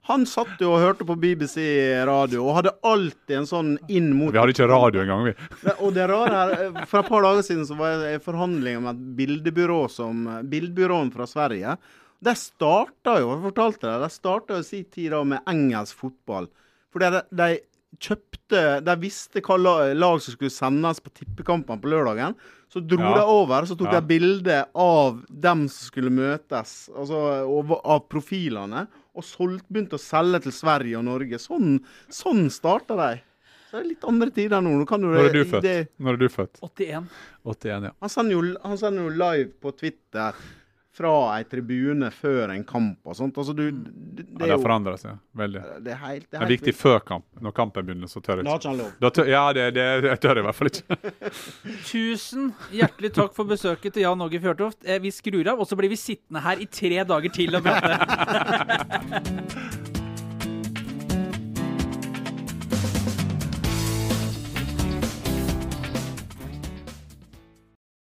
han satt jo og hørte på BBC radio og hadde alltid en sånn inn mot Vi hadde ikke radio engang, vi. Og det rare her, eh, For et par dager siden så var jeg i forhandlinger med et bildebyrå som Bildbyråen fra Sverige. De starta jo, jeg fortalte det, de starta i sin tid da med engelsk fotball. For de, de kjøpte De visste hva lag som skulle sendes på tippekampene på lørdagen. Så dro Ja. de over, så tok Ja. de bilde av dem som skulle møtes, altså og- av profilene, og solgt, begynte å selge til Sverige og Norge. Sånn, sånn starta de. Så det er litt andre tider nå. nå kan du, Når er du født? det- Når er du født? 81. 81, ja. han sender, jo, han sender jo live på Twitter fra ei tribune før en kamp og sånt. Altså, du, det, det Ja, er det har forandra seg veldig. det er helt, det Det er er helt viktig før kamp. Når kampen begynner, så tør jeg ikke. Da tør, ja, det, det, jeg tør i hvert fall ikke. <laughs> Tusen hjertelig takk for besøket til Jan Åge Fjørtoft. Eh, Vi skrur av, og så blir vi sittende her i tre dager til og prate. <laughs>